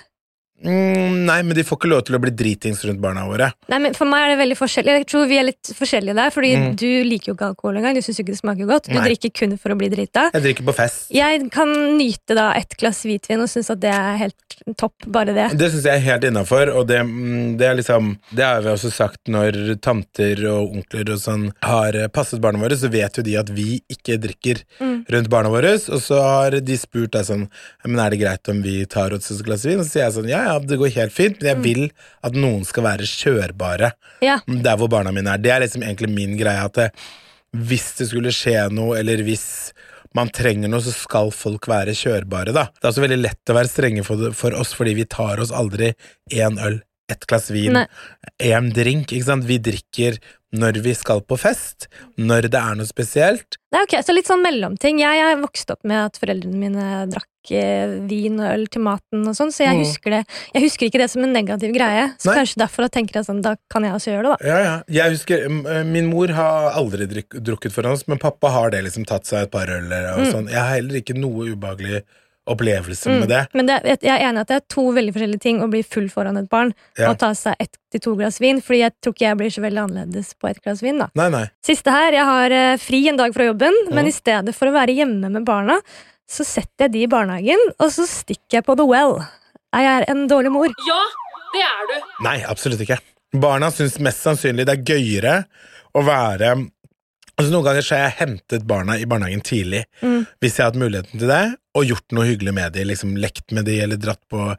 Mm, nei, men de får ikke lov til å bli dritings rundt barna våre. Nei, men For meg er det veldig forskjellig. Jeg tror vi er litt forskjellige der, fordi Mm. du liker jo ikke alkohol engang. Du syns ikke det smaker godt. Du Nei. drikker kun for å bli drita. Jeg drikker på fest. Jeg kan nyte da et glass hvitvin og synes at det er helt topp, bare det. Det syns jeg er helt innafor, og det, mm, det er liksom Det har vi også sagt når tanter og onkler og sånn har passet barna våre, så vet jo de at vi ikke drikker Mm. rundt barna våre. Og så har de spurt deg sånn Men er det greit om vi tar oss et glass vin? Og så sier jeg sånn Ja ja, det går helt fint, men jeg vil at noen skal være kjørbare Ja. der hvor barna mine er. Det er liksom egentlig min greie, at det, hvis det skulle skje noe, eller hvis man trenger noe, så skal folk være kjørbare, da. Det er også veldig lett å være strenge for, for oss, fordi vi tar oss aldri én øl, ett glass vin, én drink, ikke sant. Vi drikker når vi skal på fest, når det er noe spesielt. Nei, ok, Så litt sånn mellomting. Jeg er vokst opp med at foreldrene mine drakk eh, vin og øl til maten og sånn, så jeg Mm. husker det Jeg husker ikke det som en negativ greie. Så Nei. kanskje derfor jeg tenker jeg sånn, da kan jeg også gjøre det, da. Ja, ja. Jeg husker, eh, Min mor har aldri drikk, drukket foran oss, men pappa har det liksom tatt seg et par øl. og Mm. sånn. Jeg har heller ikke noe ubehagelig opplevelse med det. Men det, jeg er enig at det er to veldig forskjellige ting å bli full foran et barn Ja. og ta seg ett til to glass vin, fordi jeg tror ikke jeg blir så veldig annerledes på ett glass vin. da. Nei, nei. Siste her, jeg har eh, fri en dag fra jobben, men i stedet for å være hjemme med barna, så setter jeg de i barnehagen, og så stikker jeg på The Well. Jeg Er en dårlig mor? Nei, absolutt ikke. Barna syns mest sannsynlig det er gøyere å være Altså Noen ganger så har jeg hentet barna i barnehagen tidlig, Mm. hvis jeg har hatt muligheten til det, og gjort noe hyggelig med de, liksom lekt med de, eller dratt på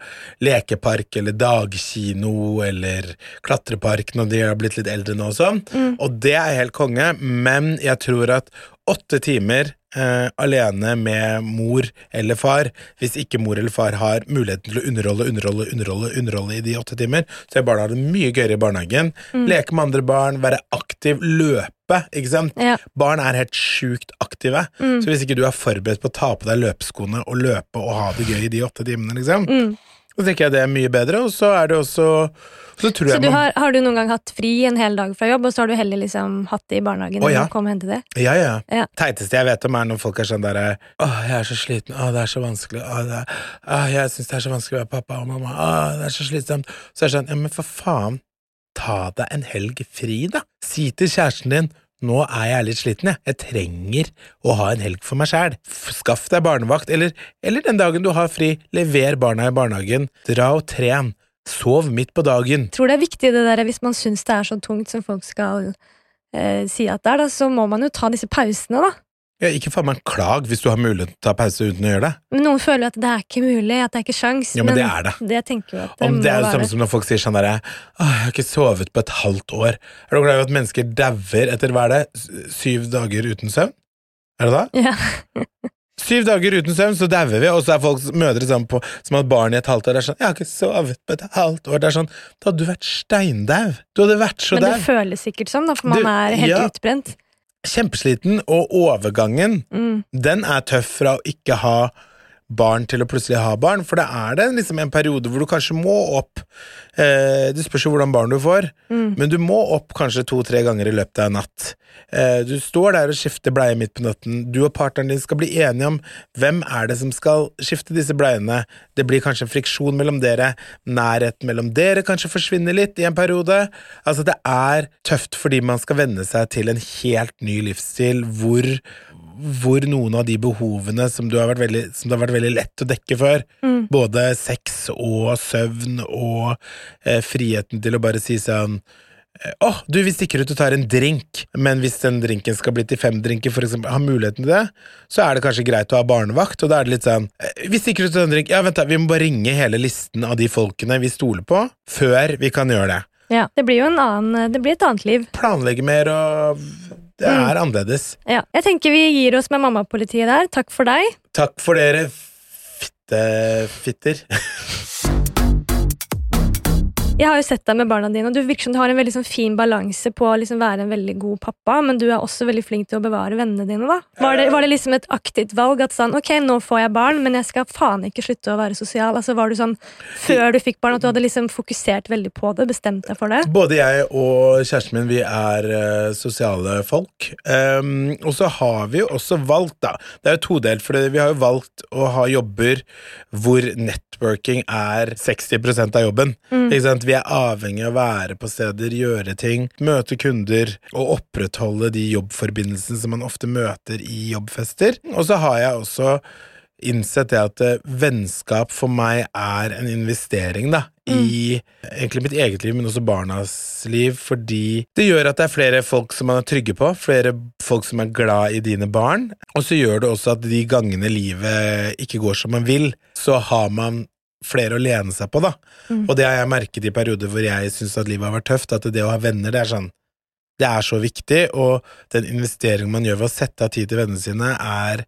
lekepark, eller dagkino, eller klatrepark når de har blitt litt eldre nå og sånn. Og det er helt konge, men jeg tror at åtte timer eh, alene med mor eller far, hvis ikke mor eller far har muligheten til å underholde, underholde, underholde, underholde i de åtte timer, så er barna det mye gøyere i barnehagen. Leke med andre barn, være aktiv, løpe, ikke sant? Ja. Barn er helt sjukt aktive, så hvis ikke du er forberedt på å ta på deg løpeskoene og løpe og ha det gøy i de åtte timene, liksom, Mm. så tenker jeg det er mye bedre, og så er det også Så tror Så du har, har du noen gang hatt fri en hel dag fra jobb, og så har du heller liksom hatt det i barnehagen? Å, ja. å komme og hente det? Ja, ja. Ja. Teiteste jeg vet om, er når folk er sånn derre Åh, jeg er så sliten. Å, det er så vanskelig. Å, er, å jeg syns det er så vanskelig å være pappa og mamma. Å, det er så slitsomt. Så er det sånn, ja, men for faen, ta deg en helg fri, da. Si til kjæresten din nå er jeg litt sliten, jeg. Jeg trenger å ha en helg for meg sjæl. Skaff deg barnevakt, eller, eller den dagen du har fri, lever barna i barnehagen. Dra og tren. Sov midt på dagen. tror det er viktig det der, hvis man syns det er så tungt som folk skal eh, si at det er, da, så må man jo ta disse pausene, da. Ja, ikke faen meg klag hvis du har mulighet til å ta pause uten å gjøre det. Men noen føler at det er ikke mulig, at det er ikke sjans. Ja, men det er det. Det tenker jo at det Om det er det samme som når folk sier sånn derre jeg har ikke sovet på et halvt år. Er du glad i at mennesker dauer etter hva er det? Syv dager uten søvn? Er det da? Ja. Syv dager uten søvn, så dauer vi, og så er folk mødre sånn på, som har barn i et halvt år. Det er sånn 'Jeg har ikke sovet på et halvt år.' Det er sånn Da hadde du vært steindau. Du hadde vært så Men det føles sikkert sånn, da, for man Du- er helt ja. utbrent. Kjempesliten, og overgangen, Mm. den er tøff fra å ikke ha barn til å plutselig ha barn, for det er det liksom en periode hvor du kanskje må opp eh, Det spørs jo hvordan barn du får, Mm. men du må opp kanskje to-tre ganger i løpet av en natt. Eh, du står der og skifter bleie midt på natten. Du og partneren din skal bli enige om hvem er det som skal skifte disse bleiene. Det blir kanskje en friksjon mellom dere. Nærheten mellom dere kanskje forsvinner litt i en periode. Altså, det er tøft fordi man skal venne seg til en helt ny livsstil hvor hvor noen av de behovene som, du har vært veldig, som det har vært veldig lett å dekke før, Mm. både sex og søvn og eh, friheten til å bare si sånn å, Åh, du, vi stikker ut og tar en drink, men hvis den drinken skal bli til fem drinker, for eksempel, har muligheten til det, så er det kanskje greit å ha barnevakt, og da er det litt sånn eh, Vi stikker ut og tar en drink, ja, vent da, vi må bare ringe hele listen av de folkene vi stoler på, før vi kan gjøre det. Ja, det blir jo en annen, det blir et annet liv. Planlegge mer, og det Mm. er annerledes. Ja. Jeg tenker vi gir oss med mammapolitiet der. Takk for deg. Takk for dere, fittefitter. Jeg har jo sett deg med barna dine, og du virker som du har en veldig sånn fin balanse på å liksom være en veldig god pappa, men du er også veldig flink til å bevare vennene dine. da. Var det, var det liksom et aktivt valg at sånn, ok, nå får jeg barn, men jeg skal faen ikke slutte å være sosial? Altså Var du sånn før du fikk barn at du hadde liksom fokusert veldig på det, bestemt deg for det? Både jeg og kjæresten min vi er uh, sosiale folk. Um, og så har vi jo også valgt, da Det er jo todelt, for vi har jo valgt å ha jobber hvor networking er 60% av jobben. Ikke sant? Vi er avhengig av å være på steder, gjøre ting, møte kunder og opprettholde de jobbforbindelsene som man ofte møter i jobbfester. Og så har jeg også innsett det at eh, vennskap for meg er en investering, da. I egentlig mitt eget liv, men også barnas liv, fordi det gjør at det er flere folk som man er trygge på, flere folk som er glad i dine barn, og så gjør det også at de gangene livet ikke går som man vil, så har man flere å lene seg på, da. Og det har jeg merket i perioder hvor jeg syns at livet har vært tøft, at det å ha venner, det er sånn det er så viktig, og den investeringen man gjør ved å sette av tid til vennene sine, er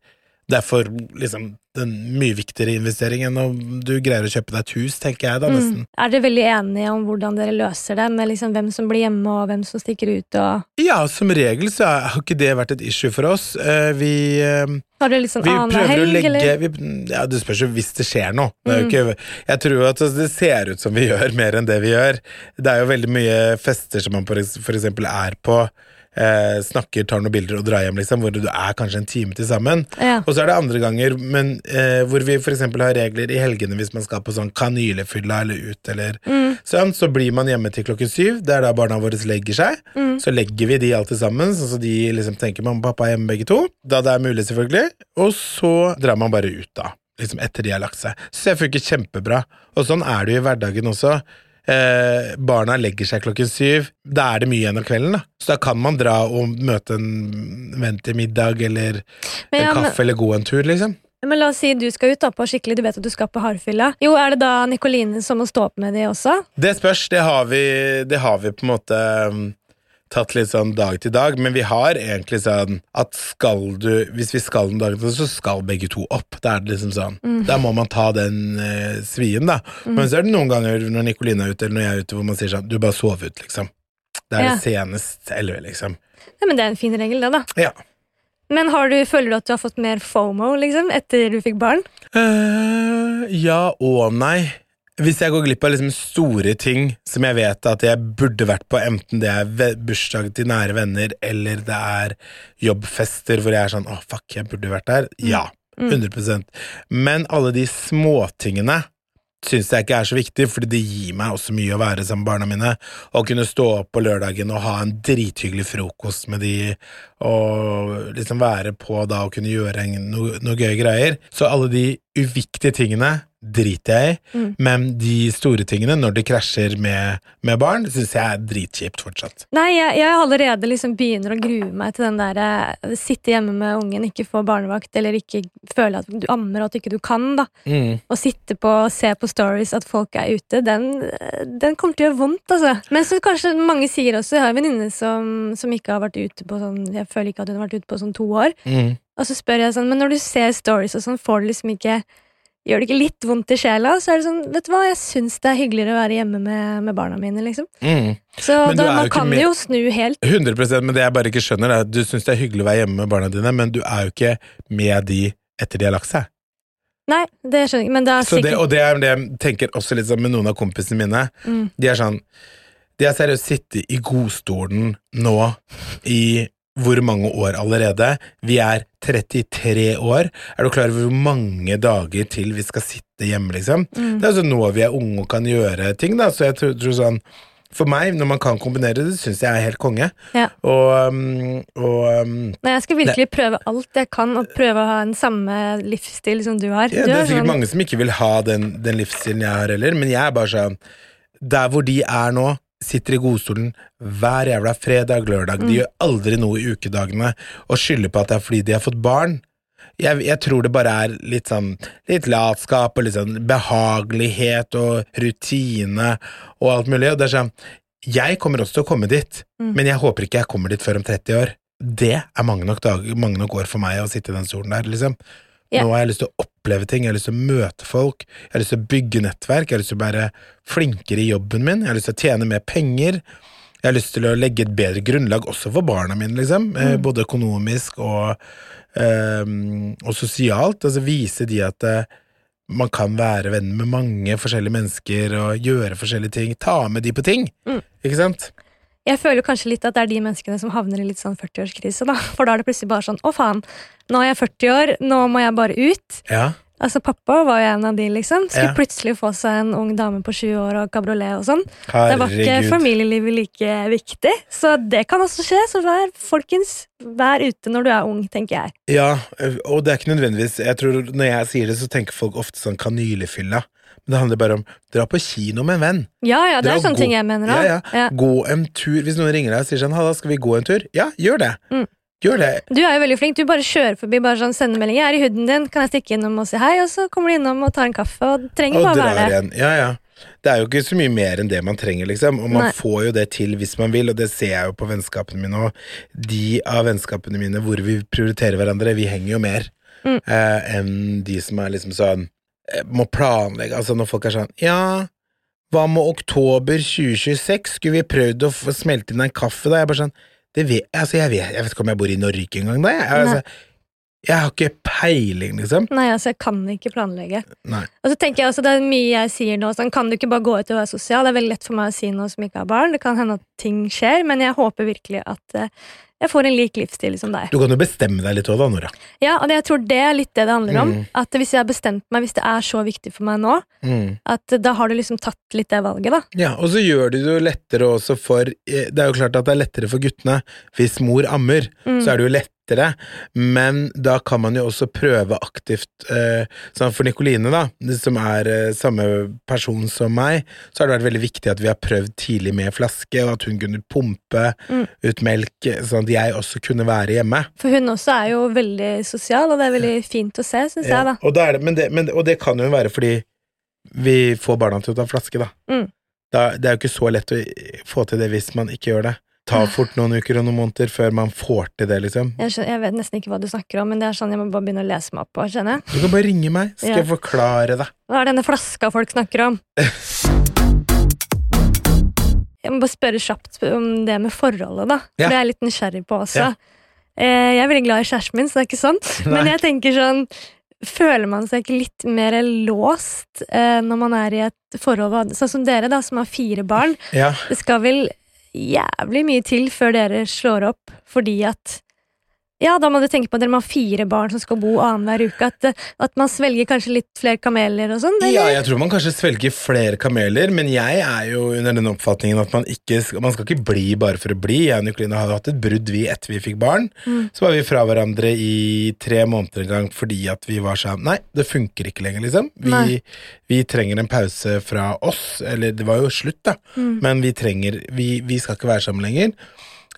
derfor liksom den mye viktigere investering enn om du greier å kjøpe deg et hus, tenker jeg da, nesten. Mm. Er dere veldig enige om hvordan dere løser det, med liksom hvem som blir hjemme og hvem som stikker ut? og Ja, som regel så har ikke det vært et issue for oss. Eh, Vi, eh, Har dere liksom annen helg, legge eller? vi, Ja, det spørs jo hvis det skjer noe. Det Mm. ikke, jeg tror at det ser ut som vi gjør mer enn det vi gjør. Det er jo veldig mye fester som man for eksempel er på. Eh, snakker, tar noen bilder og drar hjem, liksom, hvor du er kanskje en time til sammen. Ja. Og så er det andre ganger men, eh, hvor vi eksempel har regler i helgene hvis man skal på sånn kanylefylla eller ut, eller Mm. sånn, så blir man hjemme til klokken syv. Det er da barna våre legger seg. Mm. Så legger vi de alltid sammen, så de liksom tenker mamma og pappa er hjemme begge to. Da det er mulig, selvfølgelig. Og så drar man bare ut, da. Liksom etter de har lagt seg. Så det funker kjempebra. Og sånn er det jo i hverdagen også. Eh, barna legger seg klokken syv. Da er det mye igjen av kvelden, da. Så da kan man dra og møte en venn til middag, eller Men en ja, men- kaffe, eller gå en tur, liksom. Men la oss si du skal ut da på skikkelig, du vet at du skal på hardfylla. Jo, er det da Nikoline som må stå opp med de også? Det spørs. Det har vi, det har vi på en måte um, tatt litt sånn dag til dag, men vi har egentlig sånn at skal du Hvis vi skal en dag så skal begge to opp. Da er det liksom sånn. Mm. Da må man ta den eh, svien, da. Men så er det noen ganger når Nikoline er ute, eller når jeg er ute, hvor man sier sånn Du bare sov ut, liksom. Det er Ja. det senest elleve, liksom. Ja, men det er en fin regel, det, da. Ja. Men har du, føler du at du har fått mer FOMO liksom, etter du fikk barn? Uh, ja og nei. Hvis jeg går glipp av liksom store ting som jeg vet at jeg burde vært på, enten det er bursdag til nære venner, eller det er jobbfester hvor jeg er sånn 'Å, fuck, jeg burde vært der', ja. 100% Men alle de småtingene syns jeg ikke er så viktig, fordi det gir meg også mye å være sammen med barna mine. Å kunne stå opp på lørdagen og ha en drithyggelig frokost med de, og liksom være på da og kunne gjøre noen noe, noe gøye greier. Så alle de uviktige tingene, driter jeg i, Mm. men de store tingene, når det krasjer med, med barn, syns jeg er dritkjipt fortsatt. Nei, jeg, jeg allerede liksom begynner å grue meg til den der eh, sitte hjemme med ungen, ikke få barnevakt, eller ikke føle at du ammer og at ikke du kan, da. Mm. Å sitte på og se på stories at folk er ute, den, den kommer til å gjøre vondt, altså. Men så kanskje mange sier også, jeg har en venninne som, som ikke har vært ute på sånn Jeg føler ikke at hun har vært ute på sånn to år. Mm. Og så spør jeg sånn, men når du ser stories og sånn, får du liksom ikke Gjør det ikke litt vondt i sjela? Så er det sånn, vet du hva, jeg syns det er hyggeligere å være hjemme med, med barna mine, liksom. Mm. Så da, man kan med- jo snu helt. 100% men det jeg bare ikke skjønner, er at du syns det er hyggelig å være hjemme med barna dine, men du er jo ikke med de etter de har lagt seg. Nei, det skjønner jeg ikke, men det er sikkert det, og det er det jeg tenker også litt sånn med noen av kompisene mine. Mm. De er sånn De har seriøst sittet i godstolen nå i hvor mange år allerede? Vi er 33 år. Er du klar over hvor mange dager til vi skal sitte hjemme, liksom? Mm. Det er altså nå vi er unge og kan gjøre ting, da, så jeg tror, tror sånn For meg, når man kan kombinere det, syns jeg er helt konge. Ja. Og, um, og um, Nei, jeg skal virkelig prøve alt jeg kan, og prøve å ha den samme livsstil som du har. Ja, du det er er sikkert sånn- mange som ikke vil ha den, den livsstilen jeg har heller, men jeg er bare sånn Der hvor de er nå, sitter i godstolen hver jævla fredag, lørdag, Mm. de gjør aldri noe i ukedagene og skylder på at det er fordi de har fått barn. Jeg, jeg tror det bare er litt sånn Litt latskap og litt sånn behagelighet og rutine og alt mulig, og det er sånn Jeg kommer også til å komme dit, Mm. men jeg håper ikke jeg kommer dit før om 30 år. Det er mange nok, dager, mange nok år for meg å sitte i den stolen der, liksom. Nå har jeg lyst til å oppleve ting, jeg har lyst til å møte folk, jeg har lyst til å bygge nettverk, jeg har lyst til å være flinkere i jobben min, jeg har lyst til å tjene mer penger, jeg har lyst til å legge et bedre grunnlag også for barna mine, liksom, eh, Mm. både økonomisk og, eh, og sosialt, altså vise de at eh, man kan være venn med mange forskjellige mennesker og gjøre forskjellige ting, ta med de på ting, Mm. ikke sant? Jeg føler kanskje litt at det er de menneskene som havner i litt sånn 40-årskrise, da. For da er det plutselig bare sånn å faen, nå er jeg 40 år, nå må jeg bare ut. Ja. Altså Pappa var jo en av de, liksom. Skulle Ja. plutselig få seg en ung dame på 20 år og kabriolet og sånn. Det var ikke familielivet like viktig, så det kan også skje. Så vær, folkens, vær ute når du er ung, tenker jeg. Ja, og det er ikke nødvendigvis Jeg tror Når jeg sier det, så tenker folk ofte sånn kanylefylla. Men det handler bare om dra på kino med en venn. Ja, ja, det Dra er sånne gå- ting jeg mener Ja, ja. Ja. Gå en tur. Hvis noen ringer deg og sier sånn 'Halla, skal vi gå en tur?' Ja, gjør det. Mm. Gjør det. Du er jo veldig flink. Du bare kjører forbi, bare sånn sendemelding. 'Jeg er i huden din, kan jeg stikke innom og si hei?' Og så kommer du innom og tar en kaffe, og trenger Og bare være det. Ja, ja. Det er jo ikke så mye mer enn det man trenger, liksom. Og man Nei. får jo det til hvis man vil, og det ser jeg jo på vennskapene mine òg. De av vennskapene mine hvor vi prioriterer hverandre, vi henger jo mer Mm. eh, enn de som er liksom sånn eh, Må planlegge Altså når folk er sånn Ja, hva med oktober 2026? Skulle vi prøvd å smelte inn en kaffe da? Jeg er bare sånn det vet, altså jeg, vet, jeg vet ikke om jeg bor i Norge engang da. Jeg, altså, jeg har ikke peiling, liksom. Nei, altså, jeg kan ikke planlegge. Nei. Og så tenker jeg også, Det er mye jeg sier nå. Sånn, kan du ikke bare gå ut og være sosial? Det er veldig lett for meg å si noe som ikke har barn. Det kan hende at ting skjer, men jeg håper virkelig at eh, jeg får en lik livsstil som deg. Du kan jo bestemme deg litt òg, da, Nora. Ja, og det, jeg tror det er litt det det handler om. Mm. At hvis jeg har bestemt meg, hvis det er så viktig for meg nå, Mm. at da har du liksom tatt litt det valget, da. Ja, og så gjør det det jo lettere også for eh, Det er jo klart at det er lettere for guttene hvis mor ammer, Mm. så er det jo lettere, men da kan man jo også prøve aktivt eh, Sånn for Nikoline, da, som er eh, samme person som meg, så har det vært veldig viktig at vi har prøvd tidlig med flaske, og at hun kunne pumpe Mm. ut melk, sånn at jeg også kunne være hjemme. For hun også er jo veldig sosial, og det er veldig fint å se, syns jeg, da. Og, det, men det, men, og det kan jo være fordi vi får barna til å ta flaske, da. Mm. da. Det er jo ikke så lett å få til det hvis man ikke gjør det. Ta fort noen uker og noen måneder før man får til det, liksom. Jeg, skjønner, jeg vet nesten ikke hva du snakker om, men det er sånn jeg må bare begynne å lese meg opp på, kjenner jeg. Du kan bare ringe meg, skal Ja. jeg forklare det. Hva er denne flaska folk snakker om? Jeg må bare spørre kjapt om det med forholdet, da. Ja. Det er jeg litt nysgjerrig på også. Ja. Eh, Jeg er veldig glad i kjæresten min, så det er ikke sånn. Men Nei. jeg tenker sånn Føler man seg ikke litt mer låst eh, når man er i et forhold? Sånn som dere, da, som har fire barn. Ja. Det skal vel jævlig mye til før dere slår opp fordi at Ja, da må du tenke på at dere må ha fire barn som skal bo annenhver uke. At, eh, at man svelger kanskje litt flere kameler og sånn? Ja, jeg tror man kanskje svelger flere kameler, men jeg er jo under den oppfatningen at man ikke man skal ikke bli bare for å bli. Jeg og Nicoline hadde hatt et brudd vi etter vi fikk barn. Mm. Så var vi fra hverandre i tre måneder en gang fordi at vi var sånn Nei, det funker ikke lenger, liksom. Vi, vi trenger en pause fra oss. Eller det var jo slutt, da, Mm. men vi trenger vi, vi skal ikke være sammen lenger.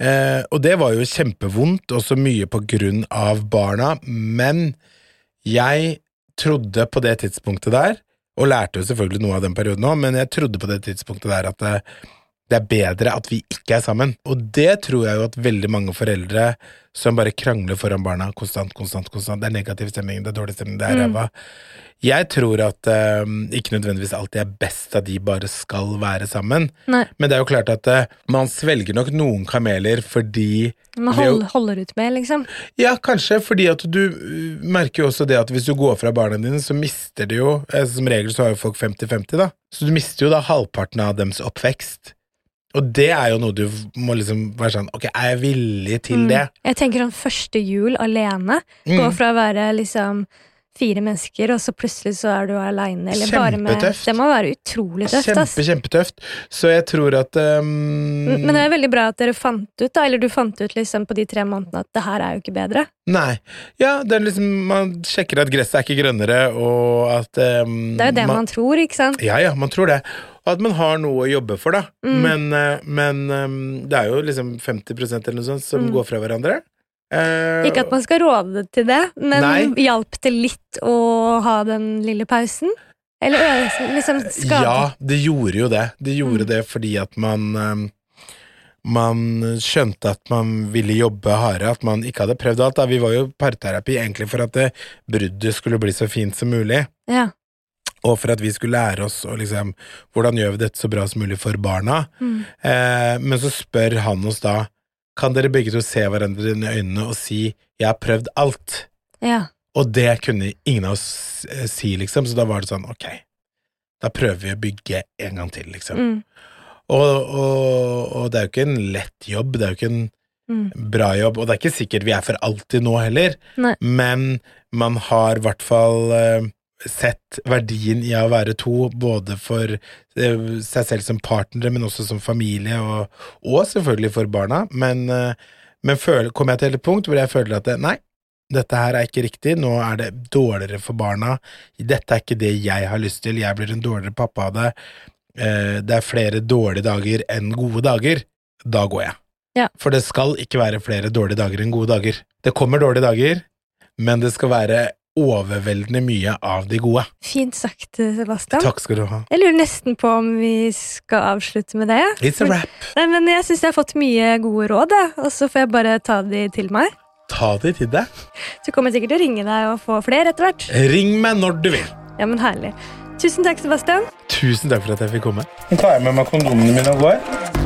Eh, og det var jo kjempevondt, også mye på grunn av barna, men jeg trodde på det tidspunktet der, og lærte jo selvfølgelig noe av den perioden òg, men jeg trodde på det tidspunktet der at det, er bedre at vi ikke er sammen. Og det tror jeg jo at veldig mange foreldre som bare krangler foran barna konstant, konstant, konstant, det er negativ stemning, det er dårlig stemning, det er Mm. Jeg tror at uh, ikke nødvendigvis alltid er best at de bare skal være sammen, Nei, men det er jo klart at uh, man svelger nok noen kameler fordi man hold, jo, holder ut med, liksom. ja, kanskje, fordi at du uh, merker jo også det at hvis du går fra barna dine, så mister du jo Som regel så har jo folk 50-50, da. Så du mister jo da halvparten av deres oppvekst. Og det er jo noe du må liksom være sånn Ok, er jeg villig til Mm. det? Jeg tenker sånn første jul alene. Mm. Gå fra å være liksom fire mennesker, og så plutselig så er du aleine. Kjempetøft. Det må være utrolig tøft, ass. Kjempe, kjempetøft. Så jeg tror at um, Men det er veldig bra at dere fant ut, da, eller du fant ut liksom på de tre månedene at det her er jo ikke bedre. Nei. Ja, det liksom Man sjekker at gresset er ikke grønnere, og at um, Det er jo det man, tror, ikke sant? Ja, ja, man tror det. Og at man har noe å jobbe for, da. Mm. Men, eh, men um, det er jo liksom 50% eller noe sånt som Mm. går fra hverandre. Eh, Ikke at man skal råde til det, men Nei. hjalp det litt å ha den lille pausen? Eller ø- liksom skade? Ja, det gjorde jo det. Det gjorde Mm. det fordi at man um, Man skjønte at man ville jobbe hardere, at man ikke hadde prøvd alt. Da. Vi var jo parterapi egentlig for at det bruddet skulle bli så fint som mulig. Ja. Og for at vi skulle lære oss liksom, hvordan gjør vi dette så bra som mulig for barna. Mm. Eh, men så spør han oss da Kan dere begge to se hverandre inn i øynene og si 'jeg har prøvd alt'? ja. Og det kunne ingen av oss eh, si, liksom, så da var det sånn ok, da prøver vi å bygge en gang til, liksom. Mm. Og, og, og det er jo ikke en lett jobb, det er jo ikke en Mm. bra jobb, og det er ikke sikkert vi er for alltid nå heller, Nei. men man har i hvert fall eh, sett verdien i å være to, både for eh, seg selv som partnere, men også som familie, og, og selvfølgelig for barna. Men, eh, men føl, kom jeg til et punkt hvor jeg føler at det, nei, dette her er ikke riktig, nå er det dårligere for barna, dette er ikke det jeg har lyst til, jeg blir en dårligere pappa av det, Eh, det er flere dårlige dager enn gode dager, da går jeg. Ja. For det skal ikke være flere dårlige dager enn gode dager. Det kommer dårlige dager, men det skal være overveldende mye av de gode. Fint sagt, Sebastian. Takk skal du ha. Jeg lurer nesten på om vi skal avslutte med det. It's a wrap. Nei, men Jeg syns jeg har fått mye gode råd, og så får jeg bare ta de til meg. Ta de til deg. Så kommer sikkert til å ringe deg og få flere etter hvert. Ring meg når du vil. Ja, men herlig. Tusen takk, Sebastian. Tusen takk for at jeg fikk komme. Nå tar jeg med meg kondomene mine og går.